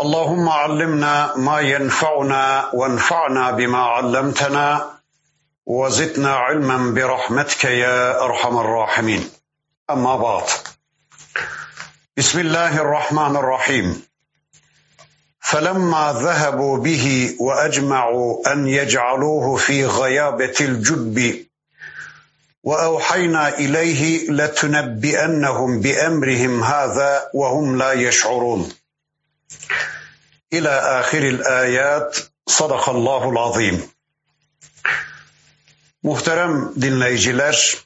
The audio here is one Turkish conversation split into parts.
اللهم علمنا ما ينفعنا وانفعنا بما علمتنا وزدنا علما برحمتك يا أرحم الراحمين. أما بعد. بسم الله الرحمن الرحيم. فلما ذهبوا به وأجمعوا أن يجعلوه في غيابة الجب وأوحينا إليه لتنبئنهم بأمرهم هذا وهم لا يشعرون. İlâ ahiril ayat sadakallahul azim. Muhterem dinleyiciler,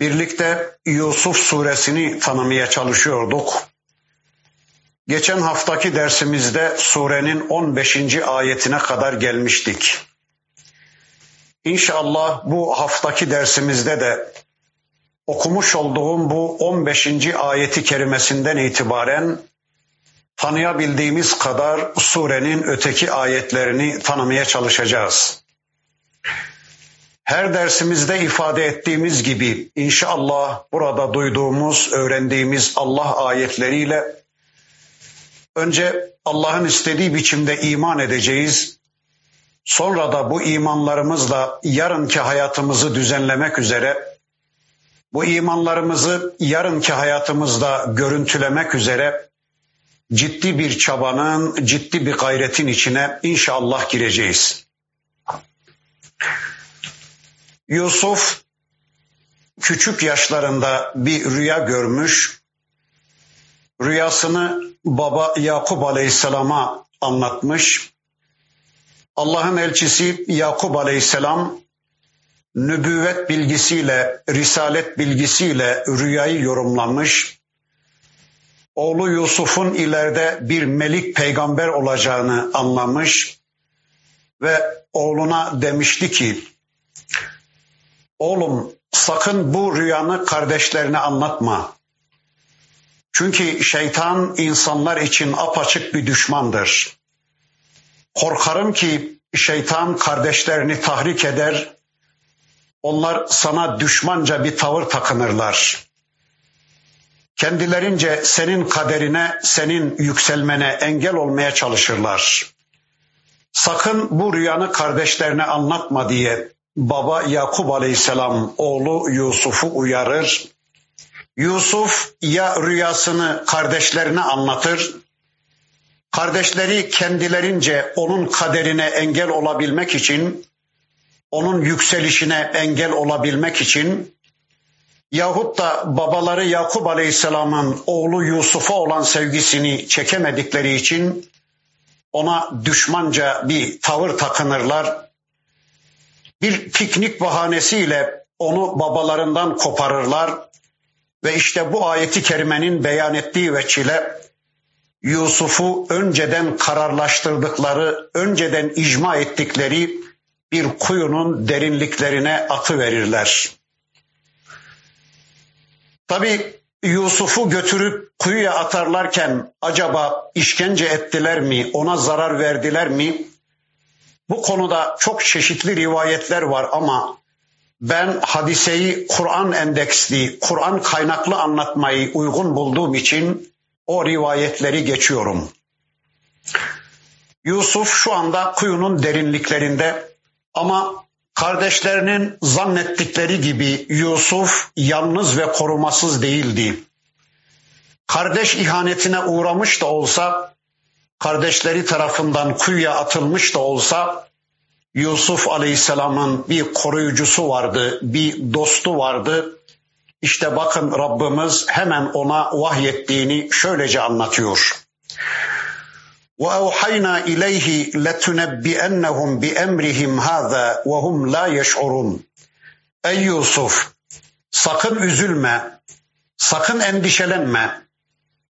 birlikte Yusuf suresini tanımaya çalışıyorduk. Geçen haftaki dersimizde surenin 15. ayetine kadar gelmiştik. İnşallah bu haftaki dersimizde de okumuş olduğum bu 15. ayeti kerimesinden itibaren tanıyabildiğimiz kadar surenin öteki ayetlerini tanımaya çalışacağız. Her dersimizde ifade ettiğimiz gibi inşallah burada duyduğumuz, öğrendiğimiz Allah ayetleriyle önce Allah'ın istediği biçimde iman edeceğiz. Sonra da bu imanlarımızla yarınki hayatımızı düzenlemek üzere, bu imanlarımızı yarınki hayatımızda görüntülemek üzere ciddi bir çabanın, ciddi bir gayretin içine inşallah gireceğiz. Yusuf küçük yaşlarında bir rüya görmüş. Rüyasını baba Yakup Aleyhisselam'a anlatmış. Allah'ın elçisi Yakup Aleyhisselam nübüvvet bilgisiyle, risalet bilgisiyle rüyayı yorumlamış oğlu Yusuf'un ileride bir melik peygamber olacağını anlamış ve oğluna demişti ki oğlum sakın bu rüyanı kardeşlerine anlatma. Çünkü şeytan insanlar için apaçık bir düşmandır. Korkarım ki şeytan kardeşlerini tahrik eder, onlar sana düşmanca bir tavır takınırlar kendilerince senin kaderine, senin yükselmene engel olmaya çalışırlar. Sakın bu rüyanı kardeşlerine anlatma diye baba Yakup Aleyhisselam oğlu Yusuf'u uyarır. Yusuf ya rüyasını kardeşlerine anlatır, kardeşleri kendilerince onun kaderine engel olabilmek için, onun yükselişine engel olabilmek için yahut da babaları Yakup Aleyhisselam'ın oğlu Yusuf'a olan sevgisini çekemedikleri için ona düşmanca bir tavır takınırlar. Bir piknik bahanesiyle onu babalarından koparırlar ve işte bu ayeti kerimenin beyan ettiği veçile Yusuf'u önceden kararlaştırdıkları, önceden icma ettikleri bir kuyunun derinliklerine atı verirler. Tabi Yusuf'u götürüp kuyuya atarlarken acaba işkence ettiler mi, ona zarar verdiler mi? Bu konuda çok çeşitli rivayetler var ama ben hadiseyi Kur'an endeksli, Kur'an kaynaklı anlatmayı uygun bulduğum için o rivayetleri geçiyorum. Yusuf şu anda kuyunun derinliklerinde ama Kardeşlerinin zannettikleri gibi Yusuf yalnız ve korumasız değildi. Kardeş ihanetine uğramış da olsa, kardeşleri tarafından kuyuya atılmış da olsa, Yusuf Aleyhisselam'ın bir koruyucusu vardı, bir dostu vardı. İşte bakın Rabbimiz hemen ona vahyettiğini şöylece anlatıyor. وأوحينا إليه لتنبئنهم بأمرهم هذا وهم لا يشعرون Ey Yusuf sakın üzülme, sakın endişelenme.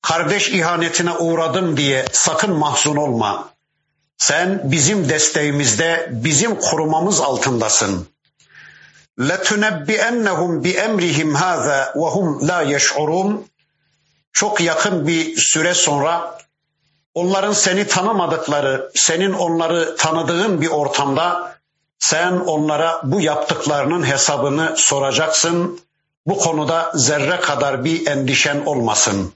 kardeş ihanetine uğradım diye sakın mahzun olma. Sen bizim desteğimizde, bizim korumamız altındasın. لَتُنَبِّئَنَّهُمْ بِأَمْرِهِمْ هَذَا وَهُمْ لَا يَشْعُرُونَ Çok yakın bir süre sonra onların seni tanımadıkları, senin onları tanıdığın bir ortamda sen onlara bu yaptıklarının hesabını soracaksın. Bu konuda zerre kadar bir endişen olmasın.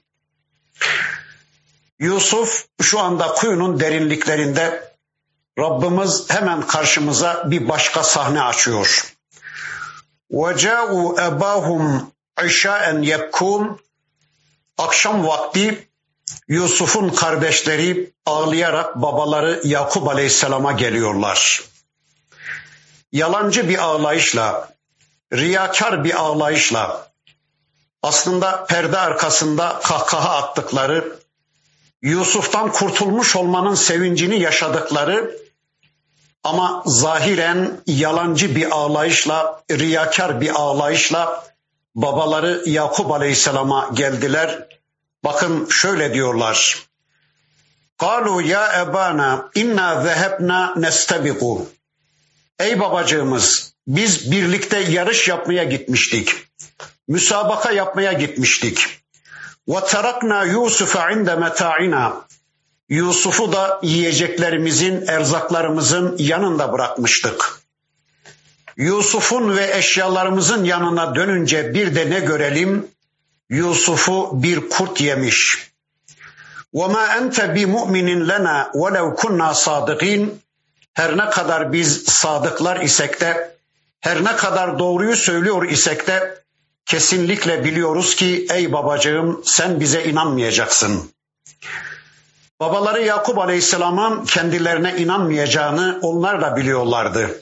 Yusuf şu anda kuyunun derinliklerinde Rabbimiz hemen karşımıza bir başka sahne açıyor. وَجَاءُوا اَبَاهُمْ عِشَاءً يَبْكُونَ Akşam vakti Yusuf'un kardeşleri ağlayarak babaları Yakup Aleyhisselam'a geliyorlar. Yalancı bir ağlayışla, riyakar bir ağlayışla, aslında perde arkasında kahkaha attıkları, Yusuf'tan kurtulmuş olmanın sevincini yaşadıkları ama zahiren yalancı bir ağlayışla, riyakar bir ağlayışla babaları Yakup Aleyhisselam'a geldiler. Bakın şöyle diyorlar. Kalu ya ebana inna zehebna nestebiku. Ey babacığımız biz birlikte yarış yapmaya gitmiştik. Müsabaka yapmaya gitmiştik. Ve terakna Yusuf'a inde meta'ina. Yusuf'u da yiyeceklerimizin, erzaklarımızın yanında bırakmıştık. Yusuf'un ve eşyalarımızın yanına dönünce bir de ne görelim? Yusuf'u bir kurt yemiş. وَمَا أَنْتَ بِمُؤْمِنٍ لَنَا وَلَوْ كُنَّا صَادِقِينَ Her ne kadar biz sadıklar isek de, her ne kadar doğruyu söylüyor isek de, kesinlikle biliyoruz ki ey babacığım sen bize inanmayacaksın. Babaları Yakup Aleyhisselam'ın kendilerine inanmayacağını onlar da biliyorlardı.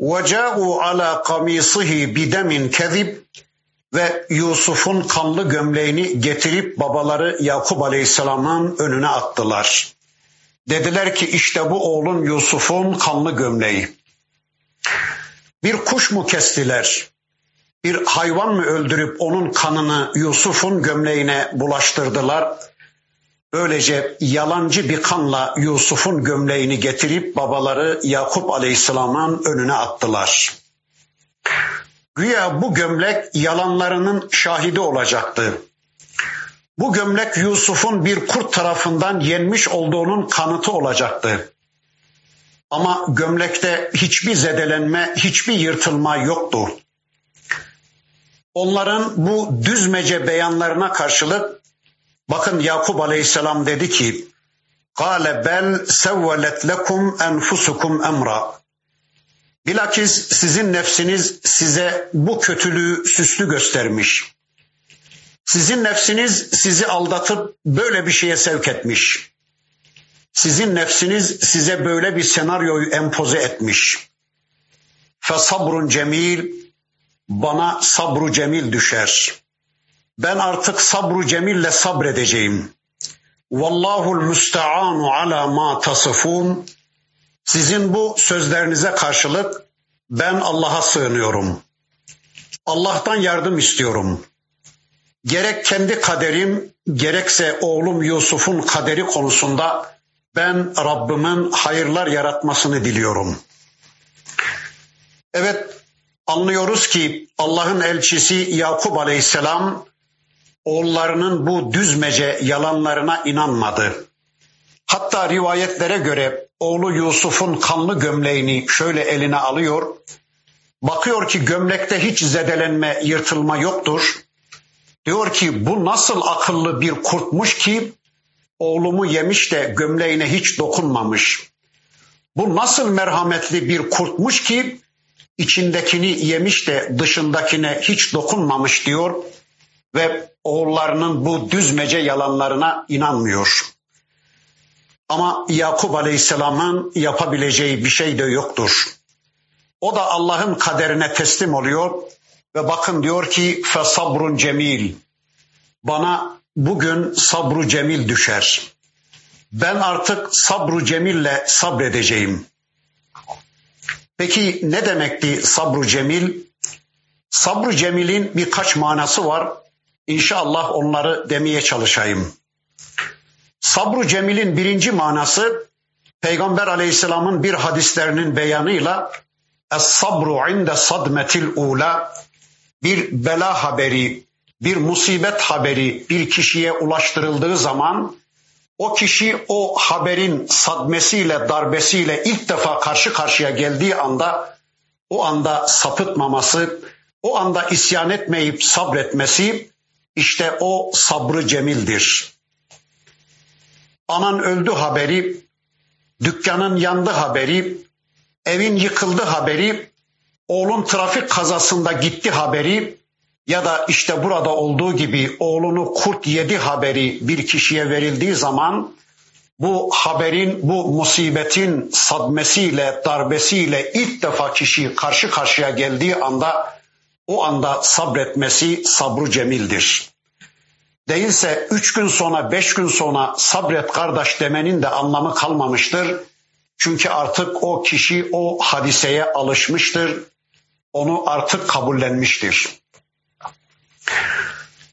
وَجَاءُوا عَلَى قَمِيصِهِ بِدَمٍ كَذِبٍ ve Yusuf'un kanlı gömleğini getirip babaları Yakup Aleyhisselam'ın önüne attılar. Dediler ki işte bu oğlun Yusuf'un kanlı gömleği. Bir kuş mu kestiler? Bir hayvan mı öldürüp onun kanını Yusuf'un gömleğine bulaştırdılar? Böylece yalancı bir kanla Yusuf'un gömleğini getirip babaları Yakup Aleyhisselam'ın önüne attılar. Güya bu gömlek yalanlarının şahidi olacaktı. Bu gömlek Yusuf'un bir kurt tarafından yenmiş olduğunun kanıtı olacaktı. Ama gömlekte hiçbir zedelenme, hiçbir yırtılma yoktu. Onların bu düzmece beyanlarına karşılık bakın Yakup Aleyhisselam dedi ki: "Kale bel sevvelet lekum enfusukum emra." Bilakis sizin nefsiniz size bu kötülüğü süslü göstermiş. Sizin nefsiniz sizi aldatıp böyle bir şeye sevk etmiş. Sizin nefsiniz size böyle bir senaryoyu empoze etmiş. Fesabrun cemil, bana sabru cemil düşer. Ben artık sabru cemille sabredeceğim. Vallahul müsteanu ala ma tasifun. Sizin bu sözlerinize karşılık ben Allah'a sığınıyorum. Allah'tan yardım istiyorum. Gerek kendi kaderim, gerekse oğlum Yusuf'un kaderi konusunda ben Rabbimin hayırlar yaratmasını diliyorum. Evet, anlıyoruz ki Allah'ın elçisi Yakup Aleyhisselam oğullarının bu düzmece yalanlarına inanmadı. Hatta rivayetlere göre oğlu Yusuf'un kanlı gömleğini şöyle eline alıyor. Bakıyor ki gömlekte hiç zedelenme, yırtılma yoktur. Diyor ki bu nasıl akıllı bir kurtmuş ki oğlumu yemiş de gömleğine hiç dokunmamış. Bu nasıl merhametli bir kurtmuş ki içindekini yemiş de dışındakine hiç dokunmamış diyor ve oğullarının bu düzmece yalanlarına inanmıyor. Ama Yakup Aleyhisselam'ın yapabileceği bir şey de yoktur. O da Allah'ın kaderine teslim oluyor ve bakın diyor ki fesabrun cemil. Bana bugün sabru cemil düşer. Ben artık sabru cemille sabredeceğim. Peki ne demekti sabru cemil? Sabru cemilin birkaç manası var. İnşallah onları demeye çalışayım. Sabru Cemil'in birinci manası Peygamber aleyhisselamın bir hadislerinin beyanıyla Es-sabru inde sadmetil ula bir bela haberi, bir musibet haberi bir kişiye ulaştırıldığı zaman o kişi o haberin sadmesiyle, darbesiyle ilk defa karşı karşıya geldiği anda o anda sapıtmaması, o anda isyan etmeyip sabretmesi işte o sabrı cemildir. Anan öldü haberi, dükkanın yandı haberi, evin yıkıldı haberi, oğlun trafik kazasında gitti haberi ya da işte burada olduğu gibi oğlunu kurt yedi haberi bir kişiye verildiği zaman bu haberin, bu musibetin sadmesiyle, darbesiyle ilk defa kişi karşı karşıya geldiği anda o anda sabretmesi sabru cemildir. Değilse üç gün sonra, beş gün sonra sabret kardeş demenin de anlamı kalmamıştır. Çünkü artık o kişi o hadiseye alışmıştır. Onu artık kabullenmiştir.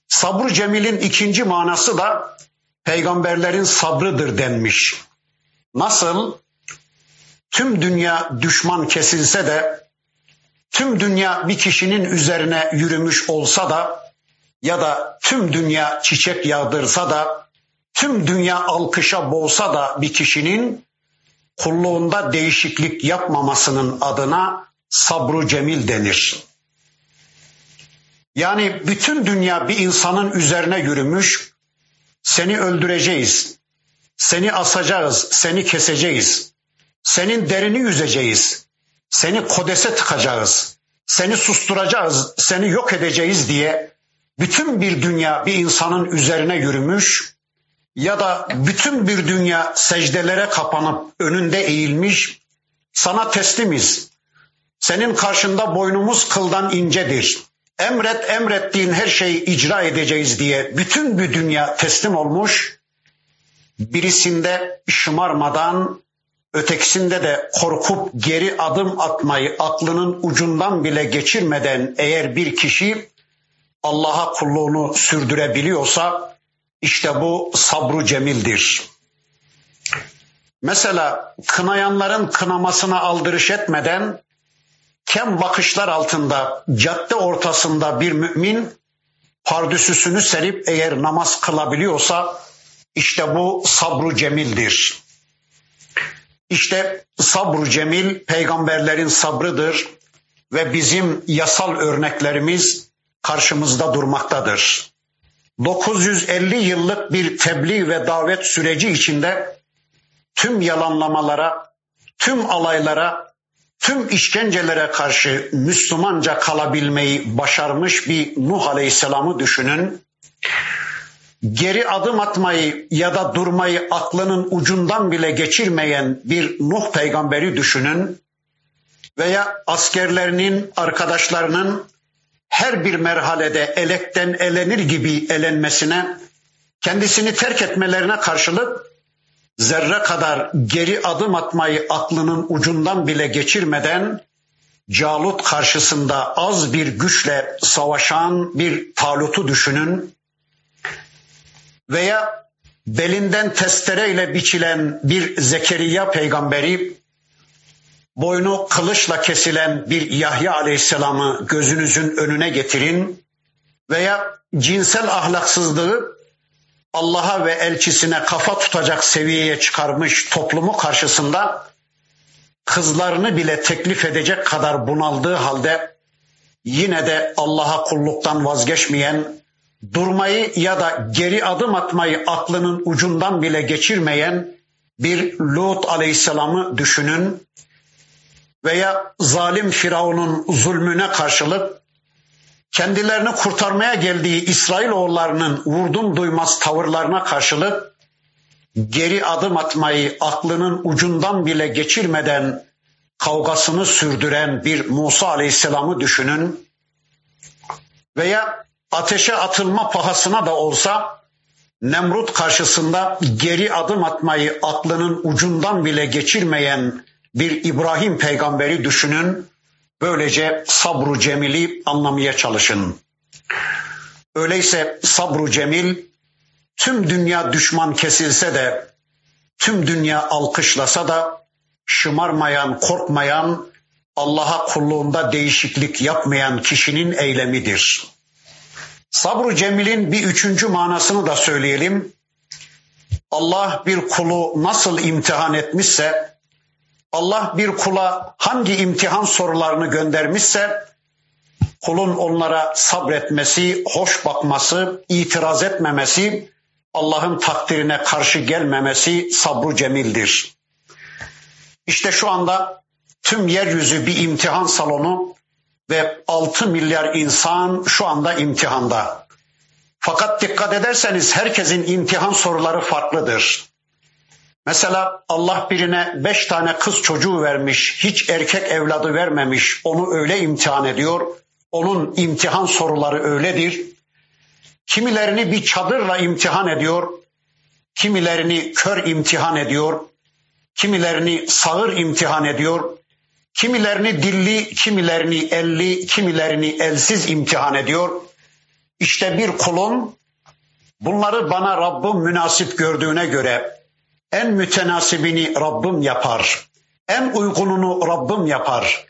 Sabru Cemil'in ikinci manası da peygamberlerin sabrıdır denmiş. Nasıl? Tüm dünya düşman kesilse de, tüm dünya bir kişinin üzerine yürümüş olsa da ya da tüm dünya çiçek yağdırsa da, tüm dünya alkışa boğsa da bir kişinin kulluğunda değişiklik yapmamasının adına sabru cemil denir. Yani bütün dünya bir insanın üzerine yürümüş, seni öldüreceğiz, seni asacağız, seni keseceğiz, senin derini yüzeceğiz, seni kodese tıkacağız, seni susturacağız, seni yok edeceğiz diye bütün bir dünya bir insanın üzerine yürümüş ya da bütün bir dünya secdelere kapanıp önünde eğilmiş, sana teslimiz, senin karşında boynumuz kıldan incedir. Emret emrettiğin her şeyi icra edeceğiz diye bütün bir dünya teslim olmuş. Birisinde şımarmadan ötekisinde de korkup geri adım atmayı aklının ucundan bile geçirmeden eğer bir kişi Allah'a kulluğunu sürdürebiliyorsa işte bu sabru cemildir. Mesela kınayanların kınamasına aldırış etmeden kem bakışlar altında cadde ortasında bir mümin pardüsüsünü serip eğer namaz kılabiliyorsa işte bu sabru cemildir. İşte sabru cemil peygamberlerin sabrıdır ve bizim yasal örneklerimiz karşımızda durmaktadır. 950 yıllık bir tebliğ ve davet süreci içinde tüm yalanlamalara, tüm alaylara, tüm işkencelere karşı Müslümanca kalabilmeyi başarmış bir Nuh Aleyhisselam'ı düşünün. Geri adım atmayı ya da durmayı aklının ucundan bile geçirmeyen bir Nuh peygamberi düşünün. Veya askerlerinin, arkadaşlarının her bir merhalede elekten elenir gibi elenmesine, kendisini terk etmelerine karşılık zerre kadar geri adım atmayı aklının ucundan bile geçirmeden Calut karşısında az bir güçle savaşan bir Talut'u düşünün veya belinden testereyle biçilen bir Zekeriya peygamberi boynu kılıçla kesilen bir Yahya aleyhisselamı gözünüzün önüne getirin veya cinsel ahlaksızlığı Allah'a ve elçisine kafa tutacak seviyeye çıkarmış toplumu karşısında kızlarını bile teklif edecek kadar bunaldığı halde yine de Allah'a kulluktan vazgeçmeyen, durmayı ya da geri adım atmayı aklının ucundan bile geçirmeyen bir Lut aleyhisselamı düşünün veya zalim Firavun'un zulmüne karşılık kendilerini kurtarmaya geldiği İsrailoğullarının vurdum duymaz tavırlarına karşılık geri adım atmayı aklının ucundan bile geçirmeden kavgasını sürdüren bir Musa Aleyhisselam'ı düşünün. Veya ateşe atılma pahasına da olsa Nemrut karşısında geri adım atmayı aklının ucundan bile geçirmeyen bir İbrahim peygamberi düşünün Böylece sabru cemili anlamaya çalışın. Öyleyse sabru cemil tüm dünya düşman kesilse de tüm dünya alkışlasa da şımarmayan, korkmayan, Allah'a kulluğunda değişiklik yapmayan kişinin eylemidir. Sabru cemilin bir üçüncü manasını da söyleyelim. Allah bir kulu nasıl imtihan etmişse, Allah bir kula hangi imtihan sorularını göndermişse, kulun onlara sabretmesi, hoş bakması, itiraz etmemesi, Allah'ın takdirine karşı gelmemesi sabru cemildir. İşte şu anda tüm yeryüzü bir imtihan salonu ve 6 milyar insan şu anda imtihanda. Fakat dikkat ederseniz herkesin imtihan soruları farklıdır. Mesela Allah birine beş tane kız çocuğu vermiş, hiç erkek evladı vermemiş, onu öyle imtihan ediyor. Onun imtihan soruları öyledir. Kimilerini bir çadırla imtihan ediyor, kimilerini kör imtihan ediyor, kimilerini sağır imtihan ediyor, kimilerini dilli, kimilerini elli, kimilerini elsiz imtihan ediyor. İşte bir kulun bunları bana Rabbim münasip gördüğüne göre en mütenasibini Rabbim yapar. En uygununu Rabbim yapar.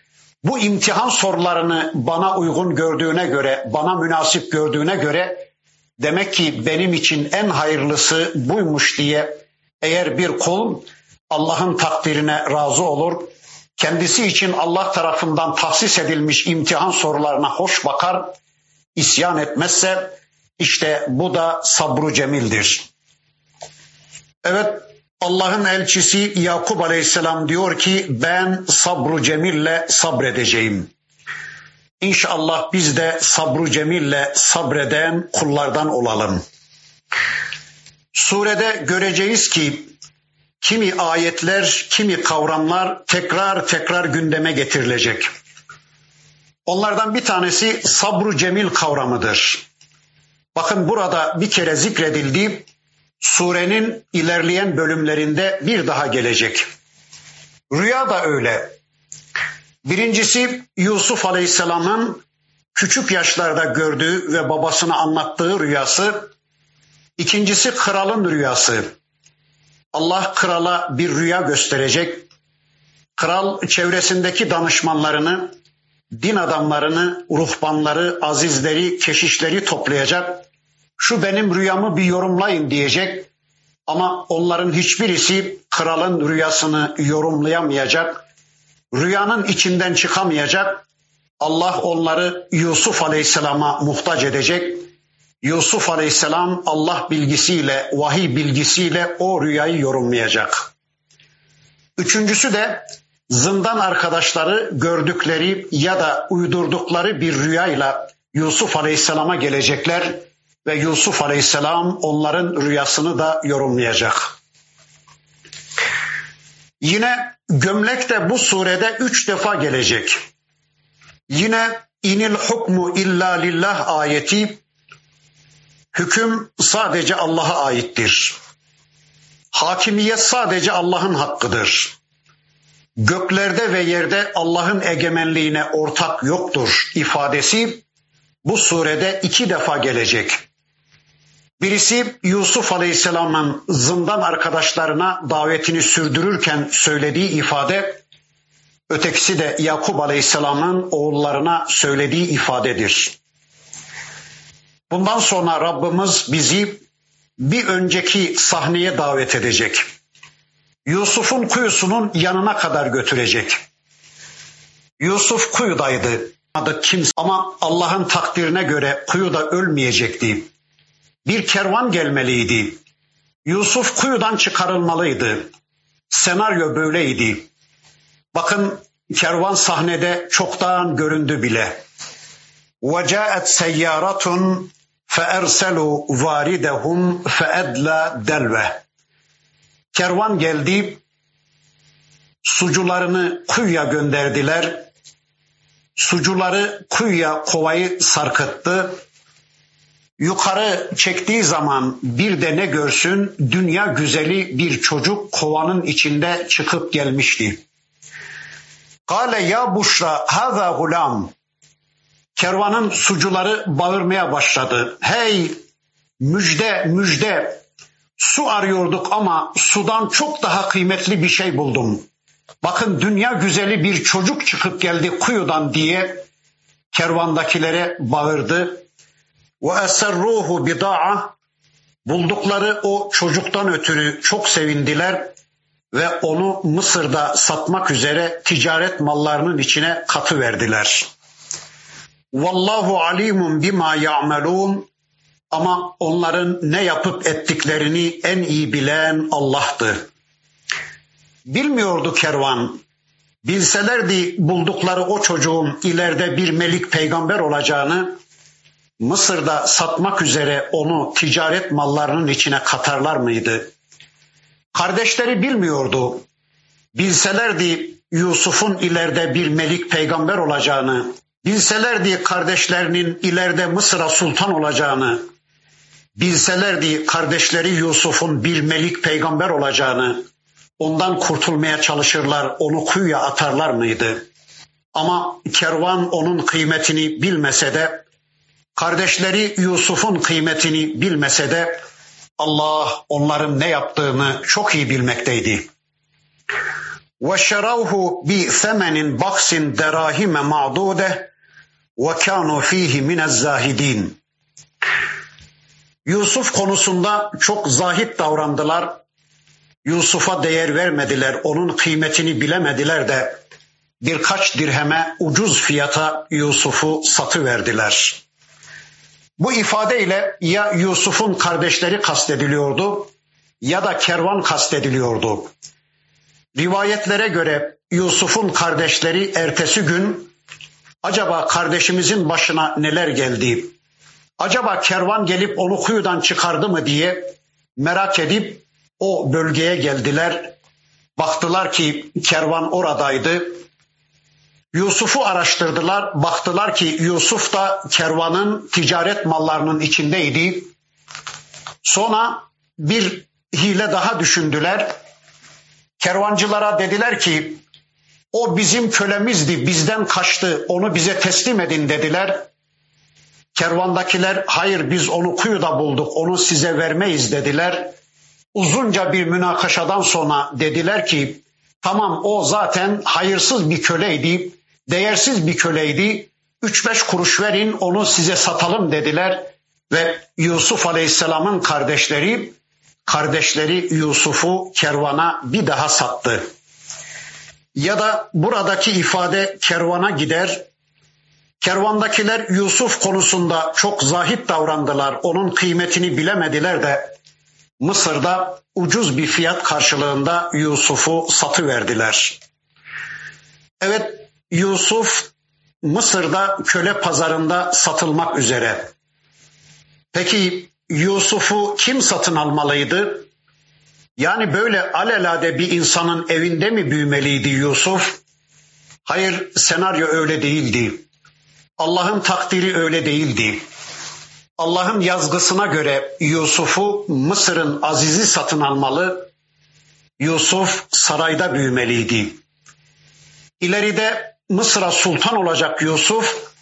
Bu imtihan sorularını bana uygun gördüğüne göre, bana münasip gördüğüne göre demek ki benim için en hayırlısı buymuş diye eğer bir kul Allah'ın takdirine razı olur, kendisi için Allah tarafından tahsis edilmiş imtihan sorularına hoş bakar, isyan etmezse işte bu da sabru cemildir. Evet Allah'ın elçisi Yakup Aleyhisselam diyor ki ben sabru cemille sabredeceğim. İnşallah biz de sabru cemille sabreden kullardan olalım. Surede göreceğiz ki kimi ayetler, kimi kavramlar tekrar tekrar gündeme getirilecek. Onlardan bir tanesi sabru cemil kavramıdır. Bakın burada bir kere zikredildi. Surenin ilerleyen bölümlerinde bir daha gelecek. Rüya da öyle. Birincisi Yusuf Aleyhisselam'ın küçük yaşlarda gördüğü ve babasına anlattığı rüyası. İkincisi kralın rüyası. Allah krala bir rüya gösterecek. Kral çevresindeki danışmanlarını, din adamlarını, ruhbanları, azizleri, keşişleri toplayacak. Şu benim rüyamı bir yorumlayın diyecek. Ama onların hiçbirisi kralın rüyasını yorumlayamayacak. Rüyanın içinden çıkamayacak. Allah onları Yusuf Aleyhisselam'a muhtaç edecek. Yusuf Aleyhisselam Allah bilgisiyle, vahiy bilgisiyle o rüyayı yorumlayacak. Üçüncüsü de zindan arkadaşları gördükleri ya da uydurdukları bir rüyayla Yusuf Aleyhisselam'a gelecekler ve Yusuf Aleyhisselam onların rüyasını da yorumlayacak. Yine gömlek de bu surede üç defa gelecek. Yine inil hukmu illa lillah ayeti hüküm sadece Allah'a aittir. Hakimiyet sadece Allah'ın hakkıdır. Göklerde ve yerde Allah'ın egemenliğine ortak yoktur ifadesi bu surede iki defa gelecek. Birisi Yusuf Aleyhisselam'ın zindan arkadaşlarına davetini sürdürürken söylediği ifade, ötekisi de Yakup Aleyhisselam'ın oğullarına söylediği ifadedir. Bundan sonra Rabbimiz bizi bir önceki sahneye davet edecek. Yusuf'un kuyusunun yanına kadar götürecek. Yusuf kuyudaydı. Kimse ama Allah'ın takdirine göre kuyuda ölmeyecekti. Bir kervan gelmeliydi. Yusuf kuyudan çıkarılmalıydı. Senaryo böyleydi. Bakın kervan sahnede çoktan göründü bile. وَجَاءَتْ سَيَّارَةٌ فَاَرْسَلُوا وَارِدَهُمْ فَاَدْلَى دَلْوَهُ Kervan geldi, sucularını kuyuya gönderdiler. Sucuları kuyuya kovayı sarkıttı. Yukarı çektiği zaman bir de ne görsün dünya güzeli bir çocuk kovanın içinde çıkıp gelmişti. Kale ya Buşra haza gulam kervanın sucuları bağırmaya başladı. Hey müjde müjde su arıyorduk ama sudan çok daha kıymetli bir şey buldum. Bakın dünya güzeli bir çocuk çıkıp geldi kuyudan diye kervandakilere bağırdı. Ve eserruhu bida'a buldukları o çocuktan ötürü çok sevindiler ve onu Mısır'da satmak üzere ticaret mallarının içine katı verdiler. Vallahu alimun bima ya'melun ama onların ne yapıp ettiklerini en iyi bilen Allah'tı. Bilmiyordu kervan. Bilselerdi buldukları o çocuğun ileride bir melik peygamber olacağını, Mısır'da satmak üzere onu ticaret mallarının içine katarlar mıydı? Kardeşleri bilmiyordu. Bilselerdi Yusuf'un ileride bir melik peygamber olacağını, bilselerdi kardeşlerinin ileride Mısır'a sultan olacağını, bilselerdi kardeşleri Yusuf'un bir melik peygamber olacağını, ondan kurtulmaya çalışırlar, onu kuyuya atarlar mıydı? Ama kervan onun kıymetini bilmese de, Kardeşleri Yusuf'un kıymetini bilmese de Allah onların ne yaptığını çok iyi bilmekteydi. Ve şeravhu bi semenin baksin derahime ma'dude ve kanu. Yusuf konusunda çok zahit davrandılar. Yusuf'a değer vermediler, onun kıymetini bilemediler de birkaç dirheme ucuz fiyata Yusuf'u satıverdiler. Bu ifadeyle ya Yusuf'un kardeşleri kastediliyordu ya da kervan kastediliyordu. Rivayetlere göre Yusuf'un kardeşleri ertesi gün acaba kardeşimizin başına neler geldi? Acaba kervan gelip onu kuyudan çıkardı mı diye merak edip o bölgeye geldiler. Baktılar ki kervan oradaydı. Yusuf'u araştırdılar. Baktılar ki Yusuf da kervanın ticaret mallarının içindeydi. Sonra bir hile daha düşündüler. Kervancılara dediler ki o bizim kölemizdi, bizden kaçtı, onu bize teslim edin dediler. Kervandakiler hayır biz onu kuyuda bulduk, onu size vermeyiz dediler. Uzunca bir münakaşadan sonra dediler ki tamam o zaten hayırsız bir köleydi, değersiz bir köleydi. Üç beş kuruş verin onu size satalım dediler ve Yusuf Aleyhisselam'ın kardeşleri kardeşleri Yusuf'u kervana bir daha sattı. Ya da buradaki ifade kervana gider. Kervandakiler Yusuf konusunda çok zahit davrandılar. Onun kıymetini bilemediler de Mısır'da ucuz bir fiyat karşılığında Yusuf'u satı verdiler. Evet Yusuf Mısır'da köle pazarında satılmak üzere. Peki Yusuf'u kim satın almalıydı? Yani böyle alelade bir insanın evinde mi büyümeliydi Yusuf? Hayır senaryo öyle değildi. Allah'ın takdiri öyle değildi. Allah'ın yazgısına göre Yusuf'u Mısır'ın azizi satın almalı. Yusuf sarayda büyümeliydi. İleride Mısır'a sultan olacak Yusuf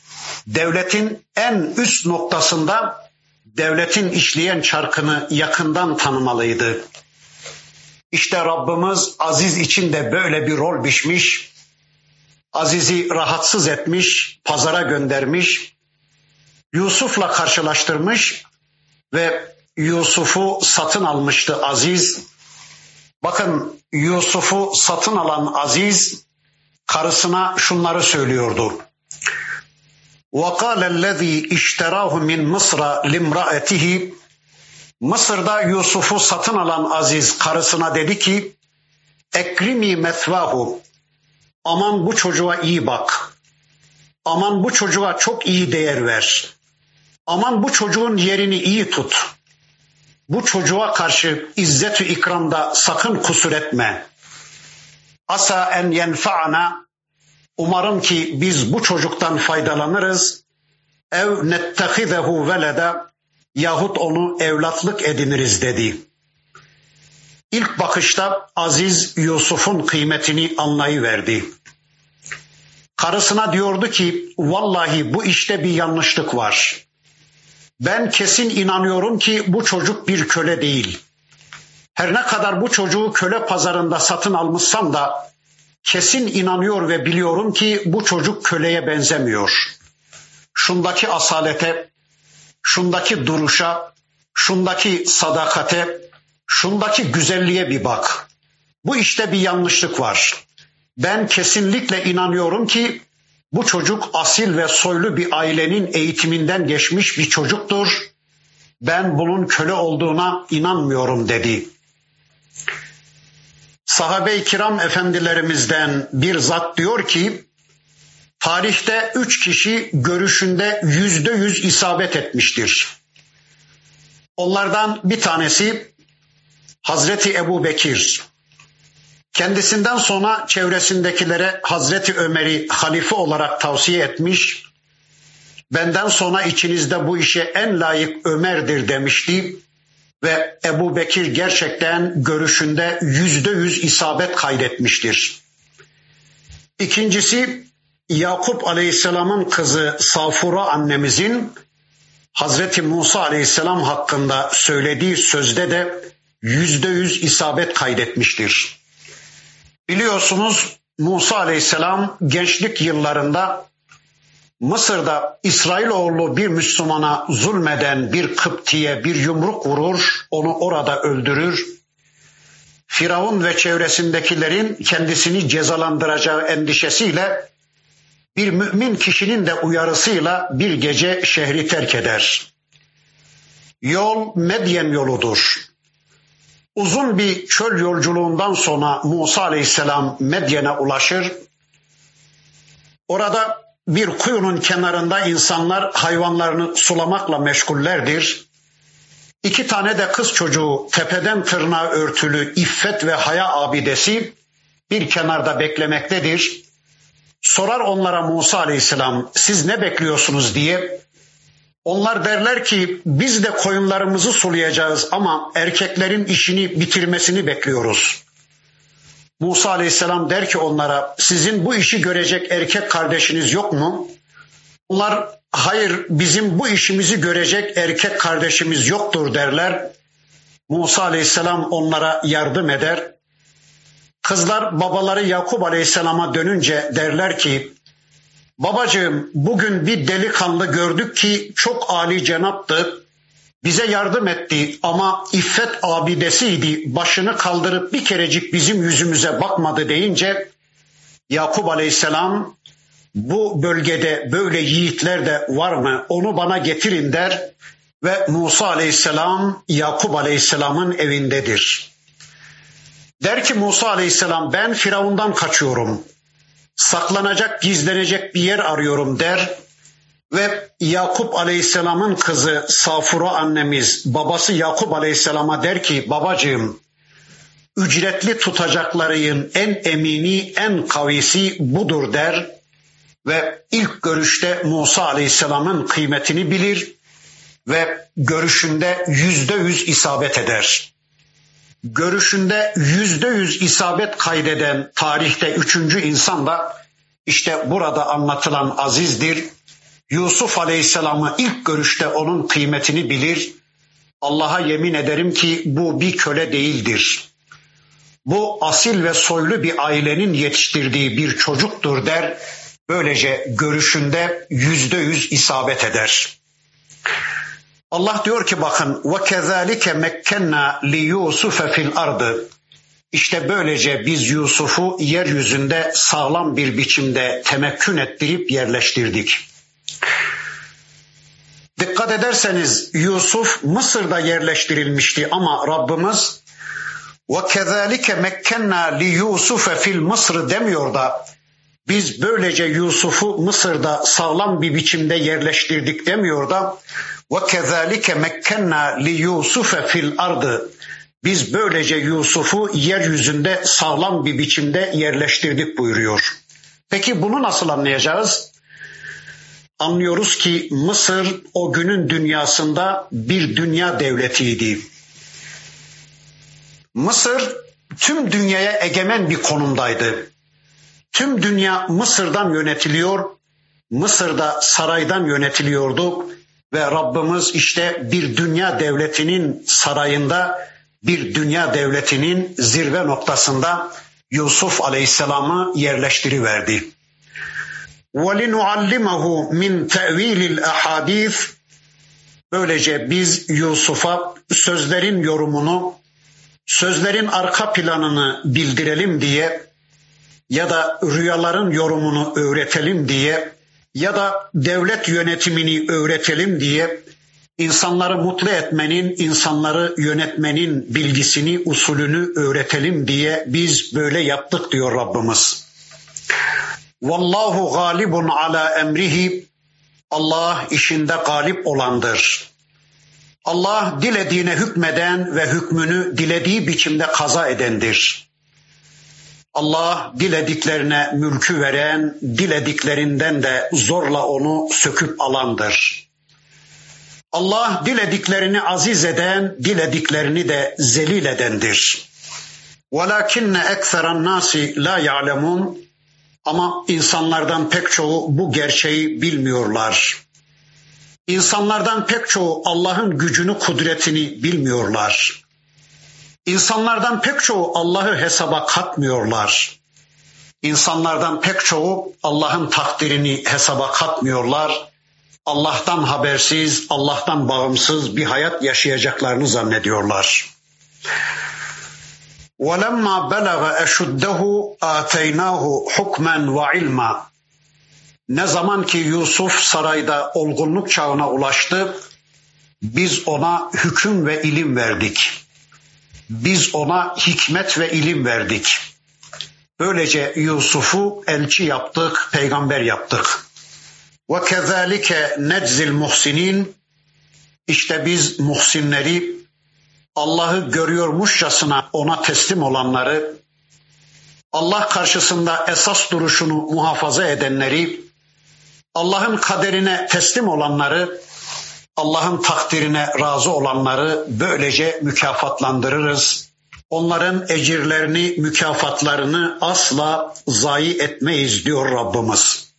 devletin en üst noktasında devletin işleyen çarkını yakından tanımalıydı. İşte Rabbimiz Aziz için de böyle bir rol biçmiş. Aziz'i rahatsız etmiş, pazara göndermiş. Yusuf'la karşılaştırmış ve Yusuf'u satın almıştı Aziz. Bakın Yusuf'u satın alan Aziz karısına şunları söylüyordu. وَقَالَ الَّذ۪ي اِشْتَرَاهُ مِنْ مِصْرَ لِمْرَأَتِهِ Mısır'da Yusuf'u satın alan Aziz karısına dedi ki Ekrimi metvahu aman bu çocuğa iyi bak. Aman bu çocuğa çok iyi değer ver. Aman bu çocuğun yerini iyi tut. Bu çocuğa karşı izzetü ikramda sakın kusur etme. Asa en yenfa'ana umarım ki biz bu çocuktan faydalanırız. Ev nettehizehu veleda yahut onu evlatlık ediniriz dedi. İlk bakışta Aziz Yusuf'un kıymetini anlayıverdi. Karısına diyordu ki vallahi bu işte bir yanlışlık var. Ben kesin inanıyorum ki bu çocuk bir köle değil. Her ne kadar bu çocuğu köle pazarında satın almışsam da kesin inanıyor ve biliyorum ki bu çocuk köleye benzemiyor. Şundaki asalete, şundaki duruşa, şundaki sadakate, şundaki güzelliğe bir bak. Bu işte bir yanlışlık var. Ben kesinlikle inanıyorum ki bu çocuk asil ve soylu bir ailenin eğitiminden geçmiş bir çocuktur. Ben bunun köle olduğuna inanmıyorum dedi. Sahabe-i kiram efendilerimizden bir zat diyor ki, tarihte üç kişi görüşünde yüzde yüz isabet etmiştir. Onlardan bir tanesi Hazreti Ebu Bekir. Kendisinden sonra çevresindekilere Hazreti Ömer'i halife olarak tavsiye etmiş. Benden sonra içinizde bu işe en layık Ömer'dir demişti ve Ebu Bekir gerçekten görüşünde yüzde yüz isabet kaydetmiştir. İkincisi Yakup Aleyhisselam'ın kızı Safura annemizin Hazreti Musa Aleyhisselam hakkında söylediği sözde de yüzde yüz isabet kaydetmiştir. Biliyorsunuz Musa Aleyhisselam gençlik yıllarında Mısır'da İsrailoğlu bir Müslümana zulmeden bir Kıptiye bir yumruk vurur, onu orada öldürür. Firavun ve çevresindekilerin kendisini cezalandıracağı endişesiyle bir mümin kişinin de uyarısıyla bir gece şehri terk eder. Yol Medyen yoludur. Uzun bir çöl yolculuğundan sonra Musa Aleyhisselam Medyen'e ulaşır. Orada bir kuyunun kenarında insanlar hayvanlarını sulamakla meşgullerdir. İki tane de kız çocuğu tepeden tırnağa örtülü iffet ve haya abidesi bir kenarda beklemektedir. Sorar onlara Musa aleyhisselam siz ne bekliyorsunuz diye. Onlar derler ki biz de koyunlarımızı sulayacağız ama erkeklerin işini bitirmesini bekliyoruz. Musa aleyhisselam der ki onlara sizin bu işi görecek erkek kardeşiniz yok mu? Onlar hayır bizim bu işimizi görecek erkek kardeşimiz yoktur derler. Musa aleyhisselam onlara yardım eder. Kızlar babaları Yakup aleyhisselama dönünce derler ki babacığım bugün bir delikanlı gördük ki çok âli cenaptı bize yardım etti ama iffet abidesiydi. Başını kaldırıp bir kerecik bizim yüzümüze bakmadı deyince Yakup Aleyhisselam bu bölgede böyle yiğitler de var mı? Onu bana getirin der ve Musa Aleyhisselam Yakup Aleyhisselam'ın evindedir. Der ki Musa Aleyhisselam ben Firavundan kaçıyorum. Saklanacak, gizlenecek bir yer arıyorum der ve Yakup Aleyhisselam'ın kızı Safura annemiz babası Yakup Aleyhisselam'a der ki babacığım ücretli tutacaklarının en emini en kavisi budur der ve ilk görüşte Musa Aleyhisselam'ın kıymetini bilir ve görüşünde yüzde yüz isabet eder. Görüşünde yüzde yüz isabet kaydeden tarihte üçüncü insan da işte burada anlatılan Aziz'dir Yusuf Aleyhisselam'ı ilk görüşte onun kıymetini bilir. Allah'a yemin ederim ki bu bir köle değildir. Bu asil ve soylu bir ailenin yetiştirdiği bir çocuktur der. Böylece görüşünde yüzde yüz isabet eder. Allah diyor ki bakın ve kezalike mekkenna li Yusufe fil ardı. İşte böylece biz Yusuf'u yeryüzünde sağlam bir biçimde temekkün ettirip yerleştirdik. Dikkat ederseniz Yusuf Mısır'da yerleştirilmişti ama Rabbimiz ve kezalike mekkenna li Yusufe fil Mısır demiyor da biz böylece Yusuf'u Mısır'da sağlam bir biçimde yerleştirdik demiyor da ve kezalike mekkenna li Yusufe fil ardı biz böylece Yusuf'u yeryüzünde sağlam bir biçimde yerleştirdik buyuruyor. Peki bunu nasıl anlayacağız? Anlıyoruz ki Mısır o günün dünyasında bir dünya devletiydi. Mısır tüm dünyaya egemen bir konumdaydı. Tüm dünya Mısır'dan yönetiliyor. Mısır'da saraydan yönetiliyordu ve Rabbimiz işte bir dünya devletinin sarayında, bir dünya devletinin zirve noktasında Yusuf Aleyhisselam'ı yerleştiriverdi. وَلِنُعَلِّمَهُ min تَعْوِيلِ الْاَحَادِيثِ Böylece biz Yusuf'a sözlerin yorumunu, sözlerin arka planını bildirelim diye ya da rüyaların yorumunu öğretelim diye ya da devlet yönetimini öğretelim diye insanları mutlu etmenin, insanları yönetmenin bilgisini, usulünü öğretelim diye biz böyle yaptık diyor Rabbimiz. Vallahu galibun ala emrihi. Allah işinde galip olandır. Allah dilediğine hükmeden ve hükmünü dilediği biçimde kaza edendir. Allah dilediklerine mülkü veren, dilediklerinden de zorla onu söküp alandır. Allah dilediklerini aziz eden, dilediklerini de zelil edendir. وَلَكِنَّ اَكْثَرَ النَّاسِ لَا يَعْلَمُونَ ama insanlardan pek çoğu bu gerçeği bilmiyorlar. İnsanlardan pek çoğu Allah'ın gücünü, kudretini bilmiyorlar. İnsanlardan pek çoğu Allah'ı hesaba katmıyorlar. İnsanlardan pek çoğu Allah'ın takdirini hesaba katmıyorlar. Allah'tan habersiz, Allah'tan bağımsız bir hayat yaşayacaklarını zannediyorlar. وَلَمَّا بَلَغَ اَشُدَّهُ آتَيْنَاهُ حُكْمًا وَعِلْمًا Ne zaman ki Yusuf sarayda olgunluk çağına ulaştı, biz ona hüküm ve ilim verdik. Biz ona hikmet ve ilim verdik. Böylece Yusuf'u elçi yaptık, peygamber yaptık. Ve kezalike neczil muhsinin işte biz muhsinleri Allah'ı görüyormuşçasına ona teslim olanları Allah karşısında esas duruşunu muhafaza edenleri Allah'ın kaderine teslim olanları Allah'ın takdirine razı olanları böylece mükafatlandırırız. Onların ecirlerini, mükafatlarını asla zayi etmeyiz diyor Rabbimiz.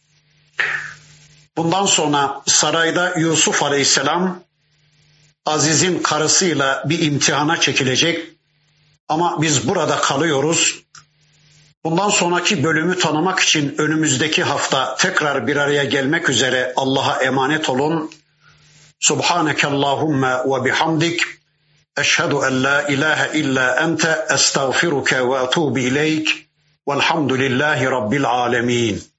Bundan sonra sarayda Yusuf Aleyhisselam Aziz'in karısıyla bir imtihana çekilecek. Ama biz burada kalıyoruz. Bundan sonraki bölümü tanımak için önümüzdeki hafta tekrar bir araya gelmek üzere Allah'a emanet olun. Subhaneke Allahumma ve bihamdik. Eşhedü en la ilahe illa ente estağfiruke ve etubu ileyk. Velhamdülillahi Rabbil alemin.